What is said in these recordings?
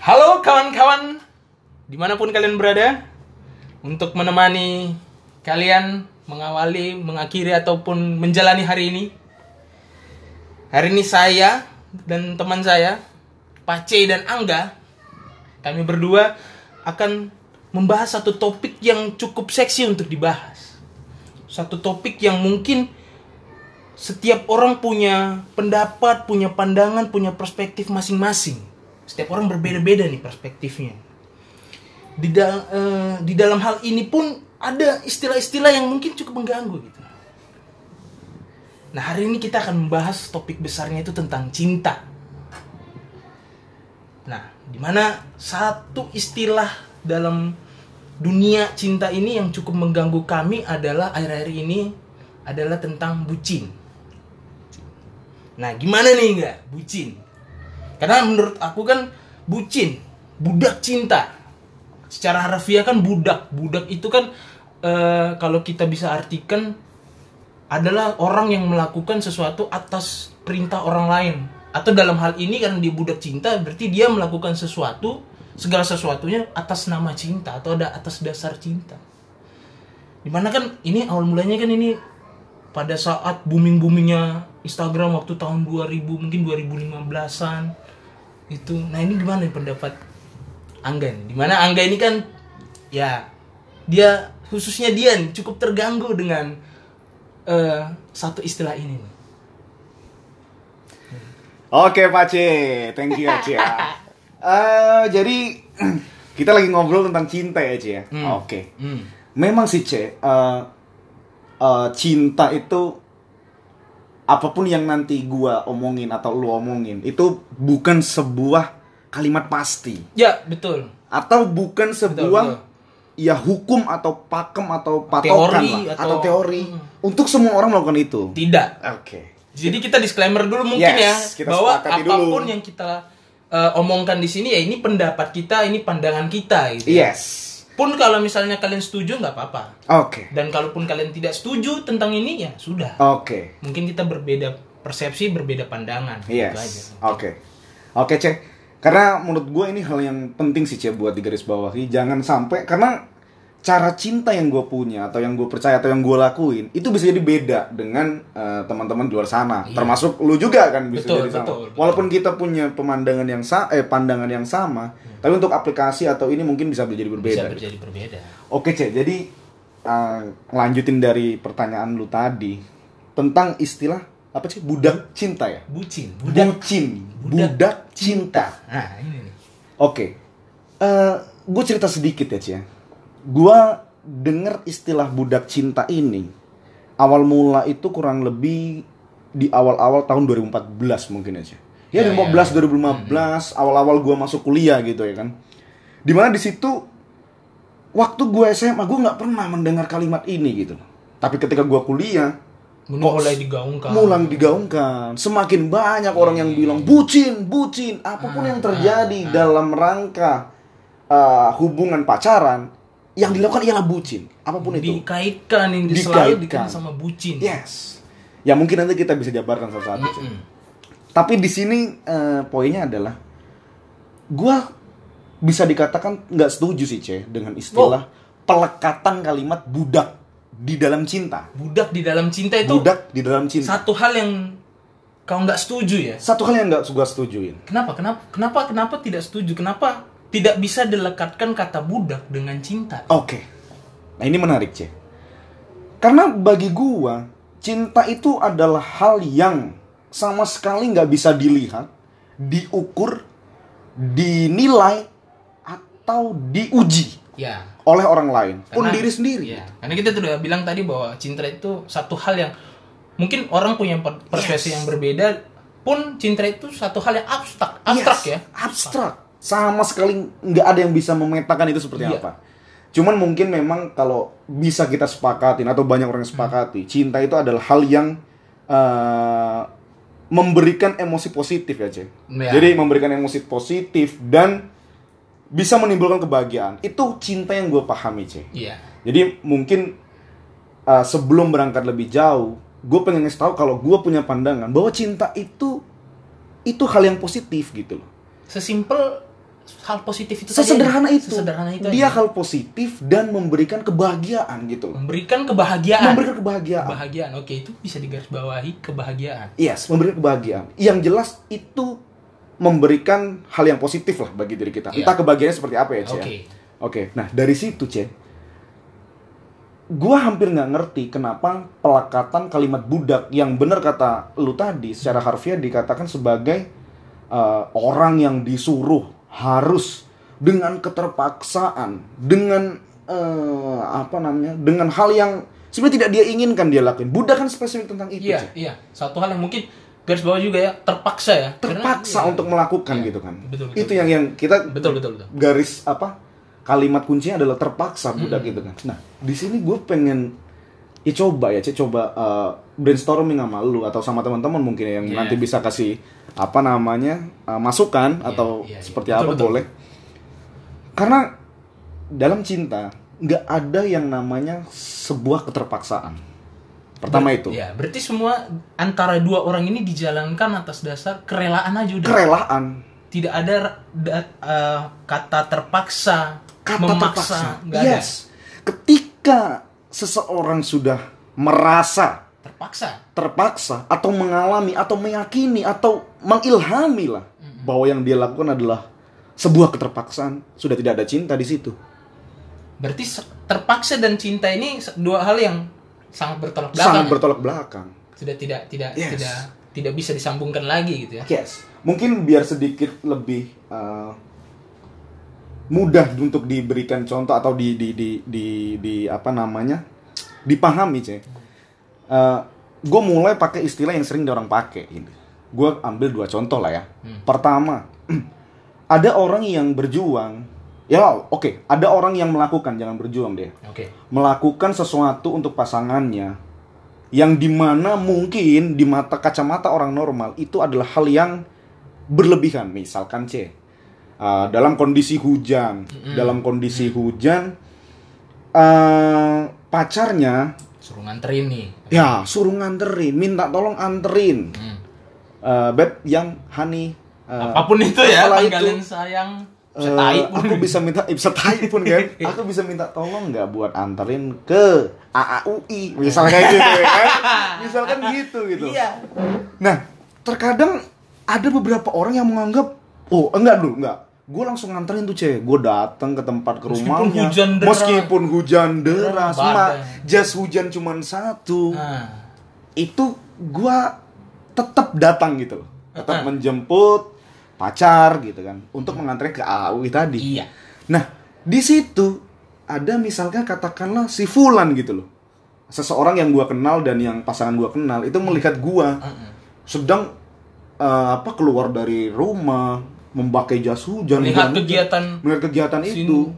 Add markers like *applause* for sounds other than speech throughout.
Halo kawan-kawan, di mana pun kalian berada, untuk menemani kalian mengawali, mengakhiri ataupun menjalani hari ini. Hari ini saya dan teman saya, Pace dan Angga, kami berdua akan membahas satu topik yang cukup seksi untuk dibahas. Satu topik yang mungkin setiap orang punya pendapat, punya pandangan, punya perspektif masing-masing. Setiap orang berbeda-beda nih perspektifnya. Di, da- eh, di dalam hal ini pun ada istilah-istilah yang mungkin cukup mengganggu gitu. Nah hari ini kita akan membahas topik besarnya itu tentang cinta. Nah, di mana satu istilah dalam dunia cinta ini yang cukup mengganggu kami adalah akhir-akhir ini adalah tentang bucin. Nah, gimana nih enggak bucin? Karena menurut aku kan bucin, budak cinta. Secara harfiah kan budak. Budak itu kan eh, kalau kita bisa artikan adalah orang yang melakukan sesuatu atas perintah orang lain. Atau dalam hal ini karena dia budak cinta berarti dia melakukan sesuatu segala sesuatunya atas nama cinta atau ada atas dasar cinta. Di mana kan ini awal mulanya kan ini pada saat booming boomingnya Instagram waktu tahun 2000 mungkin 2015an itu nah ini gimana nih pendapat Angga nih di mana Angga ini kan ya dia khususnya dia nih cukup terganggu dengan eh, satu istilah ini nih. Oke Pak C, thank you C ya. *laughs* Eh, jadi *clears throat* kita lagi ngobrol tentang cinta ya C ya. Hmm. Oke. Hmm. Memang sih C, eh, eh, cinta itu apa pun yang nanti gua omongin atau lu omongin itu bukan sebuah kalimat pasti Ya betul. atau bukan sebuah betul. ya hukum atau pakem atau patokan Teori lah, atau- atau teori Hmm. untuk semua orang melakukan itu. Tidak. Oke. Jadi kita disclaimer dulu mungkin Yes, ya kita bahwa apa pun dulu. yang kita eh, omongkan di sini ya ini pendapat kita, ini pandangan kita gitu. ya. Yes. Pun kalau misalnya kalian setuju nggak apa-apa. Oke. Dan kalaupun kalian tidak setuju tentang ini ya sudah. Oke. Mungkin kita berbeda persepsi, berbeda pandangan. Gitu aja. Yes. Oke. Oke, Cek. Karena menurut gue ini hal yang penting sih, Cek, buat digaris bawahi. Jangan sampai, karena cara cinta yang gue punya, atau yang gue percaya, atau yang gue lakuin, itu bisa jadi beda dengan eh, teman-teman di luar sana. Iya. Termasuk lu juga kan bisa Betul, jadi sama. betul, betul. Walaupun kita punya pemandangan yang sa eh pandangan yang sama, tapi untuk aplikasi atau ini mungkin bisa jadi berbeda. Bisa menjadi berbeda. Oke, Cek. Jadi eh, lanjutin dari pertanyaan lu tadi tentang istilah apa sih? Budak cinta ya? Bucin, budak. Bucin, Budak budak cinta. Nah, ini nih. Oke, gue cerita sedikit ya Cia. Gue denger istilah budak cinta ini awal mula itu kurang lebih di awal-awal tahun 2014 mungkin aja. Ya, Ya, 2014, ya, 2015, awal-awal gue masuk kuliah gitu ya kan. Di mana di situ waktu gue SMA gue nggak pernah mendengar kalimat ini gitu. Tapi ketika gue kuliah, mulai digaungkan. mulai digaungkan semakin banyak orang yang bilang bucin bucin apa pun yang terjadi dalam rangka uh, hubungan pacaran yang dilakukan ialah bucin apa pun itu dikaitkan Dikaitkan. selalu dikaitkan sama bucin. yes ya mungkin nanti kita bisa jabarkan satu-satu Cik. Mm-mm. tapi di sini uh, poinnya adalah gua bisa dikatakan nggak setuju sih ce dengan istilah pelekatan kalimat budak di dalam cinta Budak di dalam cinta itu budak di dalam cinta satu hal yang kau nggak setuju ya. satu hal yang nggak gua setujuin Kenapa? Kenapa? Kenapa? Kenapa tidak setuju? Kenapa tidak bisa dilekatkan kata budak dengan cinta? Oke. Nah ini menarik, C. Karena bagi gua, cinta itu adalah hal yang sama sekali nggak bisa dilihat, diukur, dinilai, atau diuji Ya. oleh orang lain, pun Karena- diri sendiri. Ya. Karena kita sudah bilang tadi bahwa cinta itu satu hal yang mungkin orang punya per- persepsi Yes. yang berbeda pun cinta itu satu hal yang abstrak, abstrak Yes, ya. Abstrak. Sama sekali nggak ada yang bisa memetakan itu seperti Iya. apa. Cuman mungkin memang kalau bisa kita sepakatin atau banyak orang yang sepakati, cinta itu adalah hal yang eh, memberikan emosi positif ya, Cek. Ya. Jadi memberikan emosi positif dan bisa menimbulkan kebahagiaan. Itu cinta yang gue pahami, Cek. Iya. Jadi mungkin uh, sebelum berangkat lebih jauh, gue pengen ngasih tahu kalau gue punya pandangan bahwa cinta itu itu hal yang positif gitu loh. Sesimpel hal positif itu tadi Sesederhana aja. itu. Sesederhana itu. Dia aja. hal positif dan memberikan kebahagiaan gitu loh. memberikan kebahagiaan. Memberikan kebahagiaan. Kebahagiaan. Oke, itu bisa digarisbawahi kebahagiaan. Yes, memberikan kebahagiaan. Yang jelas itu memberikan hal yang positif lah bagi diri kita. Iya. Entah kebahagiaannya seperti apa ya, Cia. Oke. Oke, nah dari situ, Cie. Gua hampir nggak ngerti kenapa pelakatan kalimat budak yang benar kata lu tadi secara harfiah dikatakan sebagai uh, orang yang disuruh harus dengan keterpaksaan, dengan uh, apa namanya, dengan hal yang sebenarnya tidak dia inginkan dia lakuin. Budak kan spesifik tentang itu. Iya, Cie. iya. Satu hal yang mungkin garis bawah juga ya, terpaksa ya. Karena- terpaksa iya. untuk melakukan Iya. gitu kan. Betul, betul, itu betul. yang yang kita Betul, betul, betul. garis apa kalimat kuncinya adalah terpaksa budak gitu kan. Nah di sini gue pengen ya coba ya, Cek, coba uh, brainstorming sama lu atau sama teman-teman mungkin ya, yang Iya. nanti bisa kasih apa namanya uh, masukan atau iya, iya. seperti Betul, apa betul. boleh. Karena dalam cinta nggak ada yang namanya sebuah keterpaksaan. Pertama Ber- itu Ya, berarti semua antara dua orang ini dijalankan atas dasar kerelaan aja udah. kerelaan. Tidak ada da- eh, kata terpaksa, kata memaksa, terpaksa. nggak yes. Ketika seseorang sudah merasa. Terpaksa. terpaksa atau mengalami atau meyakini atau mengilhami lah bahwa yang dia lakukan adalah sebuah keterpaksaan, sudah tidak ada cinta di situ. Berarti terpaksa dan cinta ini dua hal yang sangat bertolak belakang. Sangat ya? bertolak belakang. Sudah tidak tidak Yes. tidak tidak bisa disambungkan lagi gitu ya. Yes. Mungkin biar sedikit lebih uh, mudah untuk diberikan contoh atau di di di di, di- apa namanya dipahami cek. gue mulai pakai istilah yang sering orang pakai ini. Gue ambil dua contoh lah ya. Pertama, *clears throat* ada orang yang berjuang. Ya oke, ada orang yang melakukan jangan berjuang deh. Oke. Melakukan sesuatu untuk pasangannya yang di mana mungkin di mata kacamata orang normal itu adalah hal yang berlebihan misalkan C uh, dalam kondisi hujan dalam kondisi hujan uh, pacarnya Suruh nganterin nih. ya suruh nganterin minta tolong anterin Hmm. uh, beb yang honey uh, Apa pun itu ya, panggilan sayang. Pun. aku bisa minta eh, bisa tai pun kan *laughs* aku bisa minta tolong nggak buat anterin ke AAUI misalnya kayak *laughs* gitu ya kan misalkan gitu gitu Iya. nah terkadang ada beberapa orang yang menganggap oh enggak dulu enggak gue langsung nganterin tuh cewek gue datang ke tempat ke Meskipun rumahnya. hujan deras. meskipun hujan deras mak. Jas hujan cuman satu. Nah, itu gua tetap datang gitu loh. Tetap Uh-uh. menjemput pacar gitu kan. Untuk mengantarnya ke AAUI tadi. Iya. nah di situ ada misalnya katakanlah si Fulan gitu loh. Seseorang yang gua kenal dan yang pasangan gua kenal itu melihat gua Mm-mm. sedang eh, apa keluar dari rumah memakai jas hujan Melihat kegiatan melihat kegiatan Sin- itu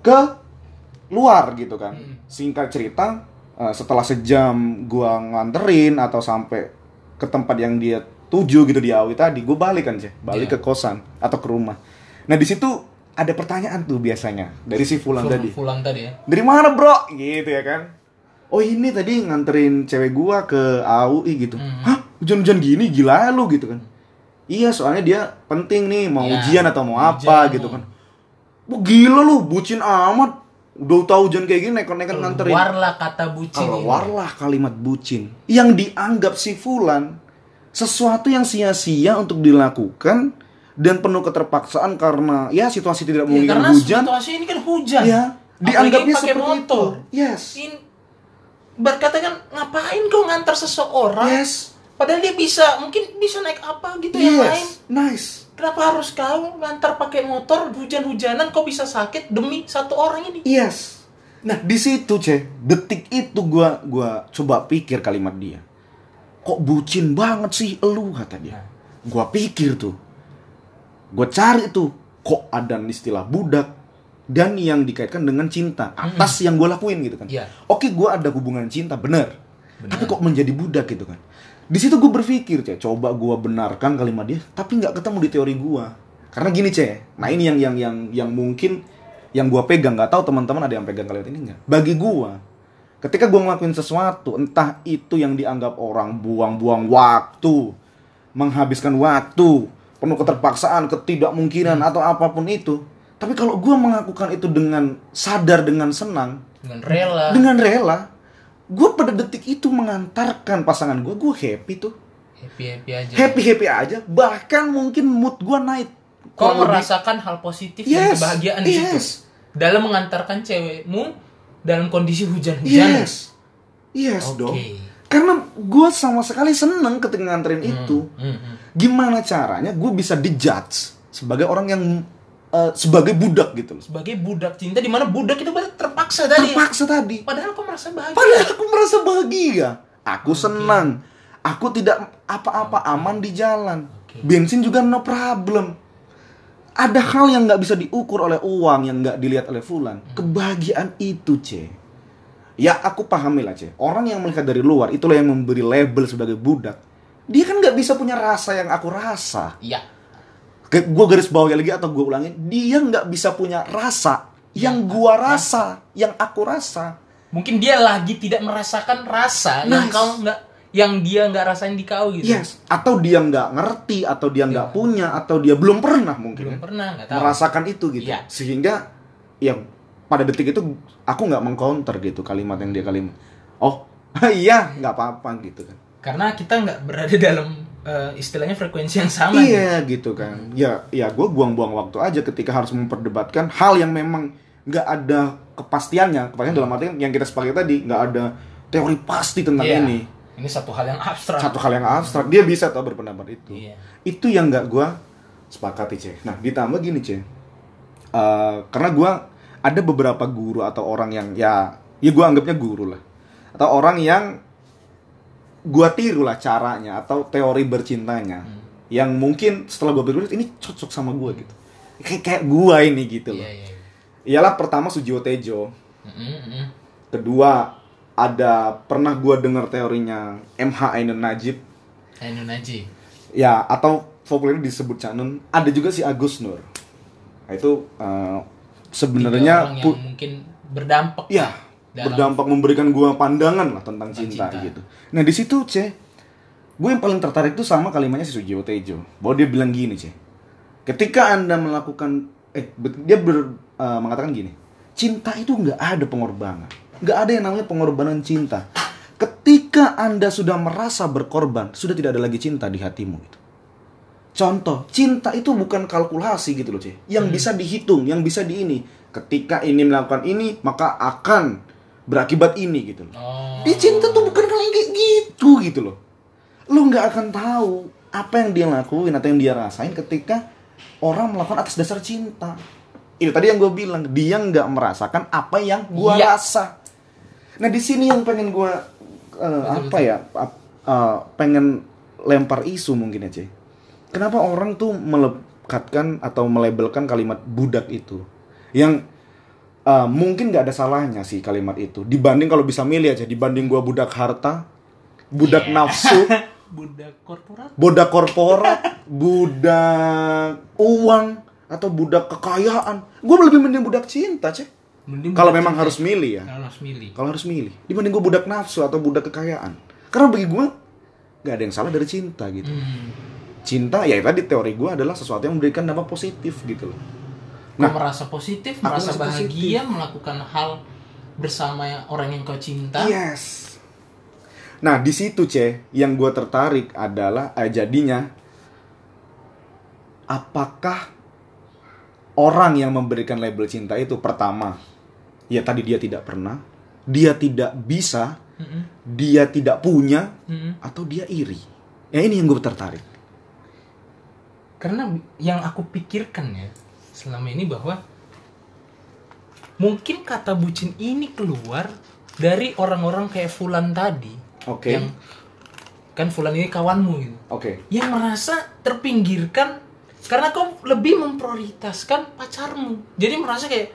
ke luar gitu kan. Hmm. Singkat cerita, eh, setelah sejam gua nganterin atau sampai ke tempat yang dia tuju gitu di Awi tadi, gue balik kan sih, balik Iya. ke kosan atau ke rumah. Nah di situ ada pertanyaan tuh biasanya dari si Fulan Ful- tadi. Fulan tadi ya. Dari mana bro? Gitu ya kan. Oh ini tadi nganterin cewek gua ke AUI gitu. Hmm. Hah? Hujan-hujan gini gila lu gitu kan. Iya soalnya dia penting nih mau Iya, ujian atau mau ujian. apa gitu kan. Wah gila lu bucin amat. Udah tahu hujan kayak gini nekat-nekat nganterin. Keluarlah kata bucin. Keluarlah kalimat bucin yang dianggap si Fulan sesuatu yang sia-sia untuk dilakukan dan penuh keterpaksaan karena ya situasi tidak Ya, memungkinkan karena hujan. situasi ini kan hujan. Ya, dianggapnya seperti motor. itu. Yes. In, berkata kan ngapain kau ngantar seseorang? Yes. Padahal dia bisa, mungkin bisa naik apa gitu yang lain. Yes. Nice. Kenapa harus kau ngantar pakai motor hujan-hujanan kau bisa sakit demi satu orang ini? Yes. Nah, di situ, Cek, detik itu gua gua coba pikir kalimat dia. Kok bucin banget sih elu kata dia. Gua pikir tuh. Gua cari tuh kok ada istilah budak dan yang dikaitkan dengan cinta atas yang gue lakuin gitu kan. Iya. Oke, gua ada hubungan cinta bener. Tapi kok menjadi budak gitu kan. Di situ gue berpikir, Cek, coba gua benarkan kalimat dia, tapi nggak ketemu di teori gua. Karena gini, Cek. Nah, ini yang yang yang yang mungkin yang gua pegang nggak tahu teman-teman ada yang pegang kalimat ini nggak bagi gua ketika gua ngelakuin sesuatu entah itu yang dianggap orang buang-buang waktu menghabiskan waktu penuh keterpaksaan ketidakmungkinan atau apa pun itu tapi kalau gue melakukan itu dengan sadar dengan senang dengan rela dengan rela gue pada detik itu mengantarkan pasangan gue gue happy tuh. Happy happy aja. Happy happy aja. Bahkan mungkin mood gue naik kau Kurang lebih- merasakan hal positif dan Yes, kebahagiaan di situ? yes. dalam mengantarkan cewekmu dalam kondisi hujan-hujan yes. Yes Oke. dong. Karena gue sama sekali seneng ketika nganterin itu. Hmm, hmm. gimana caranya gue bisa dijudge sebagai orang yang eh, sebagai budak gitu loh. Sebagai budak cinta di mana budak itu berarti terpaksa tadi. Terpaksa tadi. Padahal kau merasa bahagia. Padahal aku merasa bahagia. Aku senang. Aku tidak apa-apa aman di jalan. Oke. bensin juga no problem. Ada hal yang nggak bisa diukur oleh uang yang nggak dilihat oleh fulan. Kebahagiaan itu c. Ya aku pahami lah c. Orang yang melihat dari luar itulah yang memberi label sebagai budak. Dia kan nggak bisa punya rasa yang aku rasa. Iya gue garis bawahi lagi atau gue ulangin dia nggak bisa punya rasa yang gua rasa yang aku rasa. Mungkin dia lagi tidak merasakan rasa yang Nice. kau nggak yang dia nggak rasain di kau gitu. Yes. Atau dia nggak ngerti atau dia nggak punya atau dia belum pernah mungkin belum ya, pernah tahu. merasakan itu gitu. Iya. sehingga ya pada detik itu aku nggak mengcounter gitu kalimat yang dia kalimat. Oh *laughs* iya nggak apa-apa gitu kan. Karena kita nggak berada dalam eh, istilahnya frekuensi yang sama gitu. iya gitu. kan. Ya ya gue buang-buang waktu aja ketika harus memperdebatkan hal yang memang nggak ada kepastiannya. Kepastian dalam arti yang kita sepakai tadi nggak ada teori pasti tentang Iya. ini. Ini satu hal yang abstrak. Satu hal yang abstrak. Dia bisa tahu berpendapat itu. Iya. itu yang nggak gue sepakati ceh. Nah ditambah gini ceh. Eh, karena gue ada beberapa guru atau orang yang ya ya gue anggapnya guru lah. Atau orang yang gue tiru lah caranya atau teori bercintanya Hmm. yang mungkin setelah gue berpikir ini cocok sama gue gitu. Kayak kayak gue ini gitu loh. Iya iya ialah pertama Sujiwo Tejo. Mm-mm, mm. kedua ada pernah gue dengar teorinya MH Ainun Najib. Ainun Naji ya atau populer disebut Canun ada juga si Agus Nur. Nah, itu Tiga sebenarnya orang yang pu- mungkin berdampak. Ya dalam- berdampak memberikan gua pandangan lah tentang Tentang cinta, cinta. gitu. Nah di situ ceh gue yang paling tertarik tuh sama kalimatnya si Sujiwo Tejo. Bahwa dia bilang gini ceh. Ketika anda melakukan eh dia ber- eh, mengatakan gini cinta itu nggak ada pengorbanan. Nggak ada yang namanya pengorbanan cinta. Ketika anda sudah merasa berkorban sudah tidak ada lagi cinta di hatimu itu Contoh, cinta itu bukan kalkulasi gitu loh, Ceh. Yang bisa dihitung, yang bisa di ini. Ketika ini melakukan ini, maka akan berakibat ini gitu loh. oh Di cinta tuh bukan kali kayak gitu gitu loh. Lu nggak akan tahu apa yang dia lakuin atau yang dia rasain ketika orang melakukan atas dasar cinta. Itu tadi yang gue bilang, dia nggak merasakan apa yang gue Iya. rasa. Nah di sini yang pengen gue eh, apa ya, eh, pengen lempar isu mungkin aja. Kenapa orang tuh melekatkan atau melabelkan kalimat budak itu, yang eh, mungkin nggak ada salahnya sih kalimat itu. Dibanding kalau bisa milih aja, dibanding gua budak harta, budak Iya. nafsu, *laughs* budak korporat budak korporat, budak uang atau budak kekayaan. Gue lebih mending budak cinta, cek. Kalau memang cinta. harus milih ya. Kalau harus milih Kalau harus milih, dibanding gue budak nafsu atau budak kekayaan. Karena bagi gue nggak ada yang salah dari cinta gitu. hmm. Cinta ya tadi teori gue adalah sesuatu yang memberikan dampak positif gitu loh. Kau Nah. merasa positif merasa bahagia melakukan hal bersama orang yang kau cinta Yes. Nah di situ c, yang gue tertarik adalah eh, jadinya apakah orang yang memberikan label cinta itu pertama, ya tadi dia tidak pernah, dia tidak bisa, Mm-mm, dia tidak punya, mm-mm. atau dia iri. Ya ini yang gue tertarik. karena yang aku pikirkan ya selama ini bahwa mungkin kata bucin ini keluar dari orang-orang kayak Fulan tadi Oke. yang kan Fulan ini kawanmu gitu. Oke. yang merasa terpinggirkan karena kau lebih memprioritaskan pacarmu. Jadi merasa kayak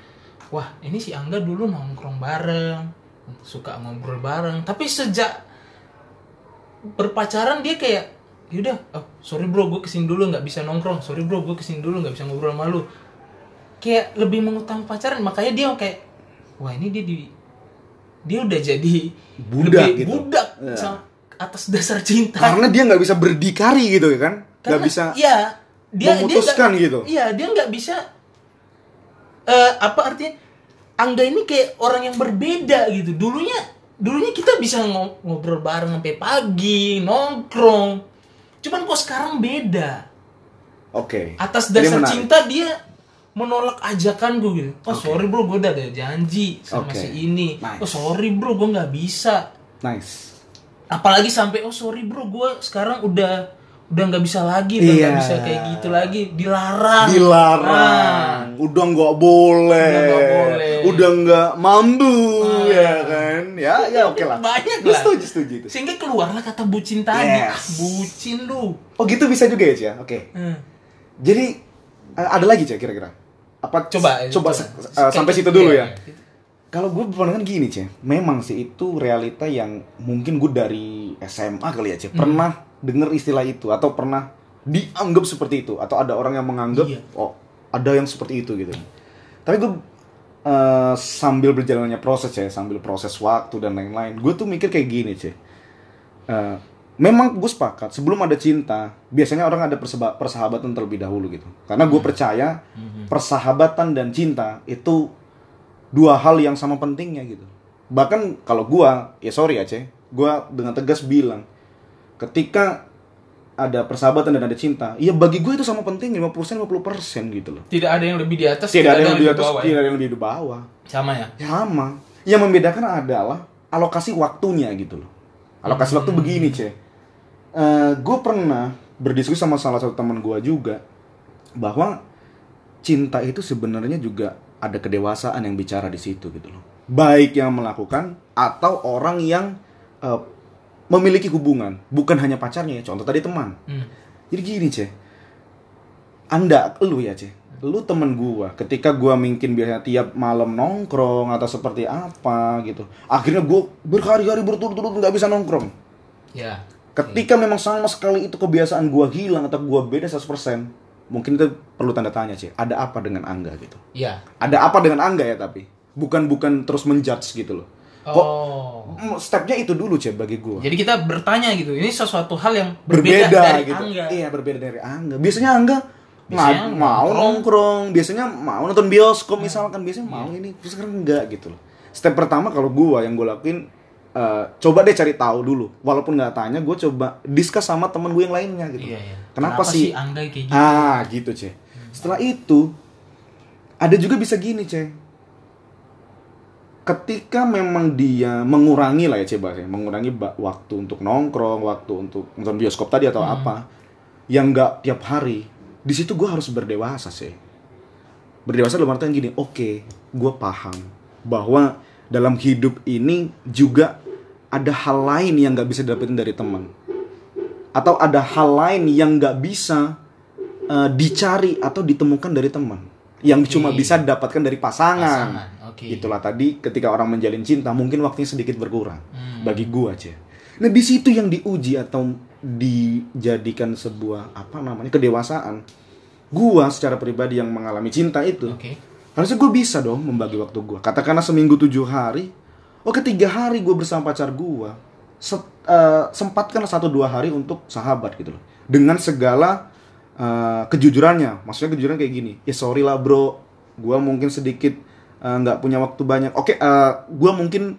wah ini si Angga dulu nongkrong bareng suka ngobrol bareng. Tapi sejak berpacaran dia kayak yaudah oh, sorry bro gue ke sini dulu nggak bisa nongkrong. Sorry bro gue ke sini dulu nggak bisa ngobrol sama lu kayak lebih mengutamakan pacaran makanya dia kayak wah ini dia di dia udah jadi Budak lebih gitu. budak Ya. sama- atas dasar cinta Karena dia nggak bisa berdikari gitu ya kan? Nggak bisa. ya memutuskan nggak- gitu. Iya, dia nggak bisa eh apa artinya? Angga ini kayak orang yang berbeda gitu. Dulunya dulunya kita bisa ngo- ngobrol bareng sampai pagi, nongkrong. Cuman kok sekarang beda. Oke. Atas Jadi dasar cinta dia menolak ajakan gue gitu. Oh Oke. sorry bro, gue udah ada janji sama Oke. si ini. Nice. Oh sorry bro, gue nggak bisa. Nice. Apalagi sampai oh sorry bro, gue sekarang udah udah nggak bisa lagi, udah nggak Iya. bisa kayak gitu lagi, dilarang. Nah, Dilarang. Udah nggak boleh. Udah nggak boleh. Udah nggak mampu Ah. ya kan. Ya ya oke lah. Banyak lah. setuju setuju itu. sehingga keluarlah kata bucin tadi. Yes. Ah, bucin lu. Oh gitu bisa juga ya Cia? Oke. Hmm. Jadi ada lagi Cia kira-kira? Apa Coba, coba, coba. se- eh, sampai situ dulu ya. Iya. Kalau gue berpandangan gini Cia, memang sih itu realita yang mungkin gue dari SMA kali ya Cia, Hmm. pernah denger istilah itu atau pernah dianggap seperti itu atau ada orang yang menganggap Iya. oh ada yang seperti itu gitu. Tapi gue eh, sambil berjalannya proses ya, sambil proses waktu dan lain-lain, gue tuh mikir kayak gini. Eh, memang gue sepakat sebelum ada cinta biasanya orang ada persahabatan terlebih dahulu gitu. Karena gue percaya persahabatan dan cinta itu dua hal yang sama pentingnya gitu. Bahkan kalau gue ya sorry ya ceh gue dengan tegas bilang ketika ada persahabatan dan ada cinta ya bagi gue itu sama penting 50% 50% gitu loh. Tidak ada yang lebih di atas, tidak ada yang lebih di atas bawah, ya? tidak ada yang lebih di bawah. Sama ya. sama. Yang membedakan adalah alokasi waktunya gitu loh. Alokasi waktu begini ceh gue pernah berdiskusi sama salah satu teman gue juga bahwa cinta itu sebenarnya juga ada kedewasaan yang bicara di situ gitu loh. Baik yang melakukan atau orang yang eh, memiliki hubungan bukan hanya pacarnya ya contoh tadi teman. Hmm. jadi gini ceh. Anda lu ya ceh. Lu temen gua ketika gua mungkin biasanya tiap malam nongkrong atau seperti apa gitu akhirnya gua berhari-hari berturut-turut nggak bisa nongkrong. Ya. Ketika memang sama sekali itu kebiasaan gua hilang atau gua beda 100% mungkin itu perlu tanda tanya ceh ada apa dengan angga gitu Ya. ada apa dengan angga ya tapi bukan bukan terus menjudge gitu loh kok Oh. stepnya itu dulu ceh bagi gua Jadi kita bertanya gitu. Ini sesuatu hal yang berbeda, berbeda, dari gitu. Angga. Iya, berbeda dari Angga. Biasanya Angga Biasanya mau nongkrong. nongkrong, biasanya mau nonton bioskop misalkan, biasanya mau ini, terus sekarang enggak gitu loh. Step pertama kalau gua yang gua lakuin eh, coba deh cari tahu dulu. Walaupun nggak tanya, gue coba discuss sama temen gue yang lainnya gitu. Iya, iya. Kenapa, sih? Angga kayak gitu? Ah, gitu, Ceh. Setelah itu ada juga bisa gini, Ceh. Ketika memang dia mengurangi lah ya, Ceh, bahasanya, mengurangi waktu untuk nongkrong, waktu untuk nonton bioskop tadi atau apa, yang nggak tiap hari, di situ gue harus berdewasa, sih. Berdewasa dalam artian gini, oke, gue paham bahwa dalam hidup ini juga ada hal lain yang nggak bisa didapetin dari teman atau ada hal lain yang nggak bisa uh, dicari atau ditemukan dari teman yang Oke. cuma bisa didapatkan dari pasangan. Pasangan, oke. Itulah tadi ketika orang menjalin cinta mungkin waktunya sedikit berkurang Hmm. bagi gua aja. Nah di situ yang diuji atau dijadikan sebuah apa namanya kedewasaan. Gua secara pribadi yang mengalami cinta itu Oke. Harusnya gue bisa dong membagi waktu gua. Katakanlah seminggu tujuh hari, oke tiga hari gue bersama pacar gua, se- eh, sempatkan satu dua hari untuk sahabat gitu loh. Dengan segala eh, kejujurannya, maksudnya kejujuran kayak gini. Ya sorry lah bro, gua mungkin sedikit eh, nggak punya waktu banyak. Oke, eh, gua mungkin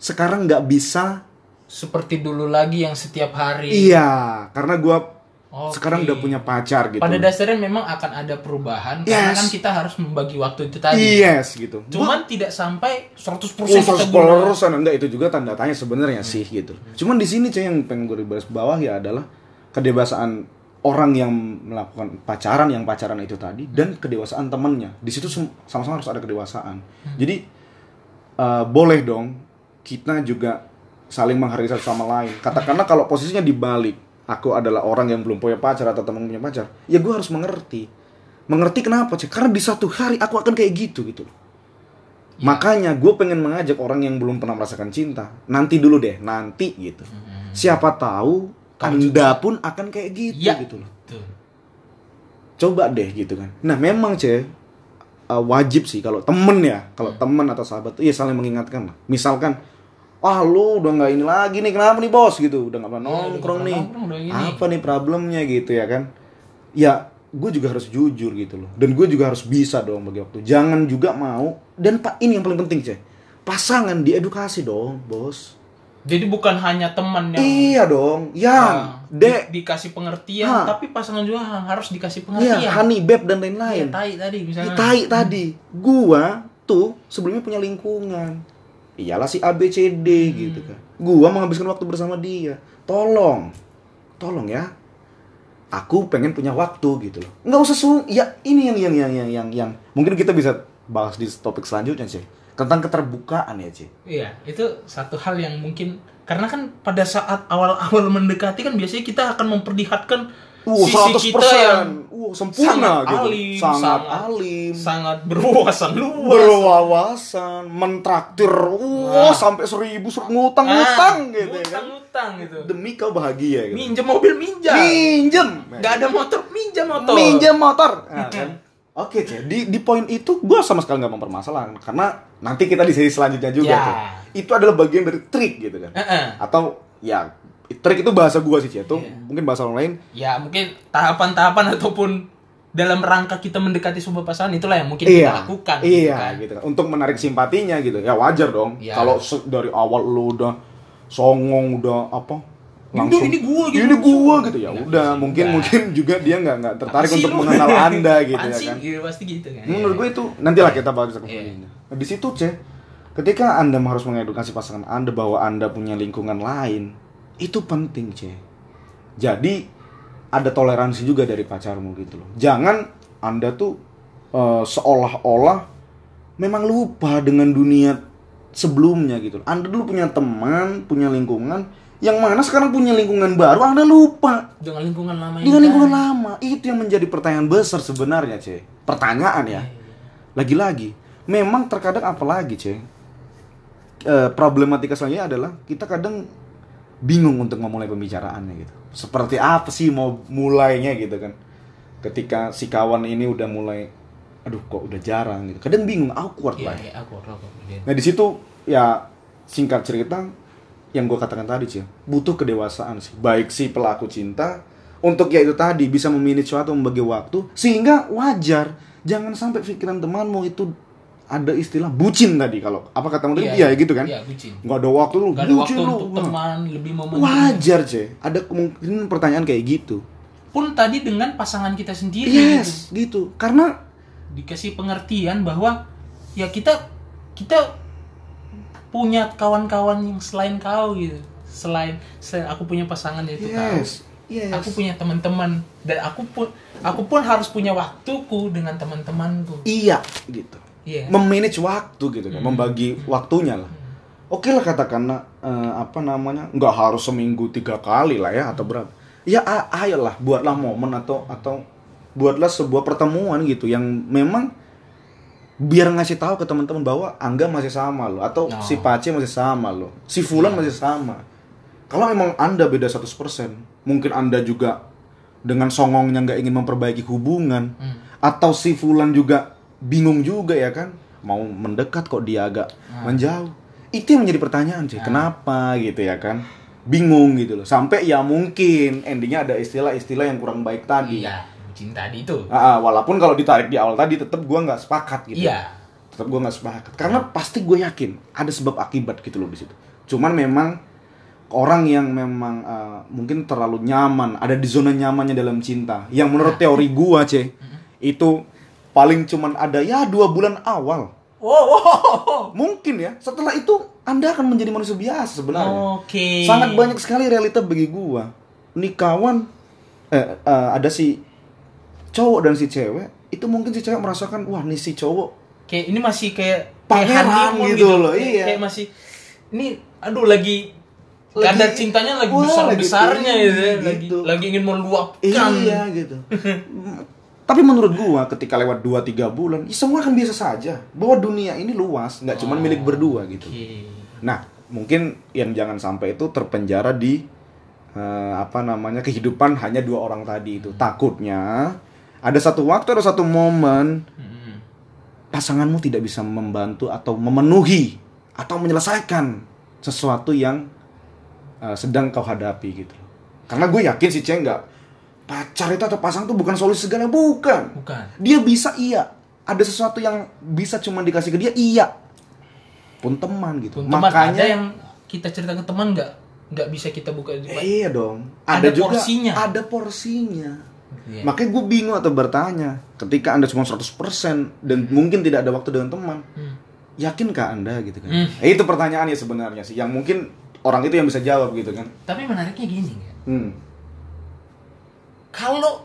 sekarang nggak bisa. Seperti dulu lagi yang setiap hari. Iya, karena gua Oke. sekarang udah punya pacar gitu. Pada dasarnya memang akan ada perubahan karena Yes. kan kita harus membagi waktu itu tadi. Yes gitu. Cuman tidak sampai 100% Oh, kita 100% gunakan. enggak itu juga tanda tanya sebenarnya sih gitu. Cuman di sini cuy yang pengen gue baris bawah ya adalah kedewasaan orang yang melakukan pacaran yang pacaran itu tadi dan kedewasaan temennya. Di situ sama-sama harus ada kedewasaan. Jadi eh, boleh dong kita juga saling menghargai satu sama lain. Katakanlah kalau posisinya dibalik, aku adalah orang yang belum punya pacar atau teman punya pacar, ya gue harus mengerti. Mengerti kenapa sih? Karena di satu hari aku akan kayak gitu gitu loh. Ya. Makanya gue pengen mengajak orang yang belum pernah merasakan cinta. Nanti dulu deh, nanti gitu. Siapa tahu Kamu anda pun akan kayak gitu Iya. gitu loh. Tuh. Coba deh gitu kan. Nah memang ceh uh, wajib sih kalau temen ya, kalau Hmm. temen atau sahabat tuh ya saling mengingatkan lah. Misalkan, wah lu udah nggak ini lagi nih, kenapa nih bos? Gitu, udah nggak pernah Iya, nongkrong nih, apa nih problemnya gitu ya kan? Ya gue juga harus jujur gitu loh. Dan gue juga harus bisa dong bagi waktu. Jangan juga mau. Dan pak ini yang paling penting ceh pasangan diedukasi dong bos. Jadi bukan hanya teman yang iya dong yang di- dek. dikasih pengertian, Ha. tapi pasangan juga harus dikasih pengertian. iya honey beb dan Iya, lain-lain tai tadi misalnya. Ih, tai tadi. Gua tuh sebelumnya punya lingkungan iyalah si A B C D Hmm. gitu kan. Gua menghabiskan waktu bersama dia. Tolong. Tolong ya. Aku pengen punya waktu gitu loh. Nggak usah su ya ini yang yang yang yang yang, yang. mungkin kita bisa bahas di topik selanjutnya sih tentang keterbukaan ya Ci Iya, itu satu hal yang mungkin karena kan pada saat awal-awal mendekati kan biasanya kita akan memperlihatkan Uh, sisi 100%. kita yang uh, sempurna sangat gitu. alim, sangat, sangat alim, sangat berwawasan luas. berwawasan, mentraktir, Wah. wah sampai seribu suruh ngutang-ngutang Ah, gitu ya kan. ngutang-ngutang gitu. Demi kau bahagia gitu. Minjem mobil minjam. Minjem. Gak ada motor minjam motor. Minjem motor. Nah, kan? Oke, Cek. Di di poin itu gue sama sekali nggak mempermasalahkan karena nanti kita di sesi selanjutnya juga Ya. tuh. Itu adalah bagian dari trik gitu kan. Heeh. Atau ya trik itu bahasa gua sih, Cek. Itu Iya. mungkin bahasa orang lain Ya mungkin tahapan-tahapan ataupun dalam rangka kita mendekati sebuah pasangan itulah yang mungkin kita lakukan. gitu Iya, kan. gitu kan. Untuk menarik simpatinya gitu. Ya wajar dong. Iya. Kalau dari awal lu udah songong udah apa? Ini- ini gua gitu. Ini gua gitu ya. Nggak Udah, bisa mungkin juga. mungkin juga dia nggak nggak tertarik untuk lu? mengenal *laughs* Anda gitu Apaan ya kan. Gitu, pasti gitu kan. Menurut Iya. gue itu nantilah kita bahas ke Iya. Nah, di situ, Ceh, ketika Anda harus mengedukasi pasangan Anda bahwa Anda punya lingkungan lain, itu penting, Ceh. Jadi ada toleransi juga dari pacarmu gitu loh. Jangan Anda tuh eh, seolah-olah memang lupa dengan dunia sebelumnya gitu. Anda dulu punya teman, punya lingkungan, yang mana sekarang punya lingkungan baru, Anda lupa dengan lingkungan lama dengan kan. lingkungan lama itu yang menjadi pertanyaan besar sebenarnya c pertanyaan ya lagi-lagi memang terkadang apalagi c Eh, problematika selanjutnya adalah kita kadang bingung untuk memulai pembicaraannya gitu. Seperti apa sih mau mulainya gitu kan. Ketika si kawan ini udah mulai aduh kok udah jarang gitu. Kadang bingung awkward Iya, lah. iya, aku aku. iya. Nah di situ ya singkat cerita yang gue katakan tadi sih butuh kedewasaan sih. Baik si pelaku cinta untuk ya itu tadi bisa memilih suatu membagi waktu sehingga wajar. Jangan sampai pikiran temanmu itu ada istilah bucin tadi kalau apa kata tadi iya gitu kan Iya, bucin. nggak ada waktu lu ada bucin waktu lu untuk teman, lebih mementingkan. wajar ceh ada kemungkinan pertanyaan kayak gitu Pun tadi dengan pasangan kita sendiri gitu. yes gitu karena dikasih pengertian bahwa ya kita kita punya kawan-kawan yang selain kau gitu. Selain, selain aku punya pasangan yaitu kau. yes yes Aku punya teman-teman dan aku pun aku pun harus punya waktuku dengan teman-temanku. iya gitu Iya. memanage waktu gitu kan, membagi waktunya lah. Oke lah katakanlah eh, apa namanya nggak harus seminggu tiga kali lah ya atau berapa. Ya ayolah buatlah momen atau atau buatlah sebuah pertemuan gitu yang memang biar ngasih tahu ke teman-teman bahwa Angga masih sama loh atau Oh. si Pace masih sama loh, si Fulan masih sama. Kalau memang Anda beda 100%, mungkin Anda juga dengan songongnya nggak ingin memperbaiki hubungan Hmm. atau si Fulan juga bingung juga ya kan? Mau mendekat kok dia agak Ah. menjauh. Itu yang menjadi pertanyaan sih kenapa gitu ya kan? Bingung gitu loh. Sampai ya mungkin endingnya ada istilah-istilah yang kurang baik tadi. Iya, bucin tadi itu. Walaupun kalau ditarik di awal tadi tetap gua nggak sepakat gitu. Iya. tetap gua nggak sepakat. Karena pasti gue yakin ada sebab akibat gitu loh di situ. Cuman memang orang yang memang uh, mungkin terlalu nyaman ada di zona nyamannya dalam cinta yang menurut teori gua ceh itu paling cuman ada ya dua bulan awal Wow, wow, wow. mungkin ya setelah itu anda akan menjadi manusia biasa sebenarnya Oke. sangat banyak sekali realita bagi gua nih kawan eh, eh, ada si cowok dan si cewek itu mungkin si cewek merasakan wah nih si cowok kayak ini masih kayak Pangeran kayak honeymoon gitu loh, Kayak- iya. kayak masih ini aduh lagi Lagi- kadar cintanya lagi Wah, besar lagi besarnya tinggi, gitu, ya. lagi gitu. lagi ingin meluapkan Iya gitu. *laughs* Tapi menurut gua ketika lewat 2 3 bulan, ya semua akan biasa saja. Bahwa dunia ini luas, nggak cuma milik berdua gitu. Nah, mungkin yang jangan sampai itu terpenjara di eh, apa namanya kehidupan hanya dua orang tadi itu. Takutnya ada satu waktu ada satu momen Mm-mm. pasanganmu tidak bisa membantu atau memenuhi atau menyelesaikan sesuatu yang eh, sedang kau hadapi gitu. Karena gue yakin si Ceng nggak pacar itu atau pasang tuh bukan solusi segala bukan Bukan. dia bisa iya ada sesuatu yang bisa cuma dikasih ke dia iya pun teman gitu Pun teman makanya ada yang kita cerita ke teman nggak nggak bisa kita buka di depan. iya dong Ada juga porsinya. ada porsinya Iya. makanya gue bingung atau bertanya ketika anda cuma 100% dan mungkin tidak ada waktu dengan teman Hmm. yakinkah anda gitu kan Hmm. Eh, itu pertanyaannya sebenarnya sih yang mungkin orang itu yang bisa jawab gitu kan Tapi menariknya gini ya. hmm. Kalau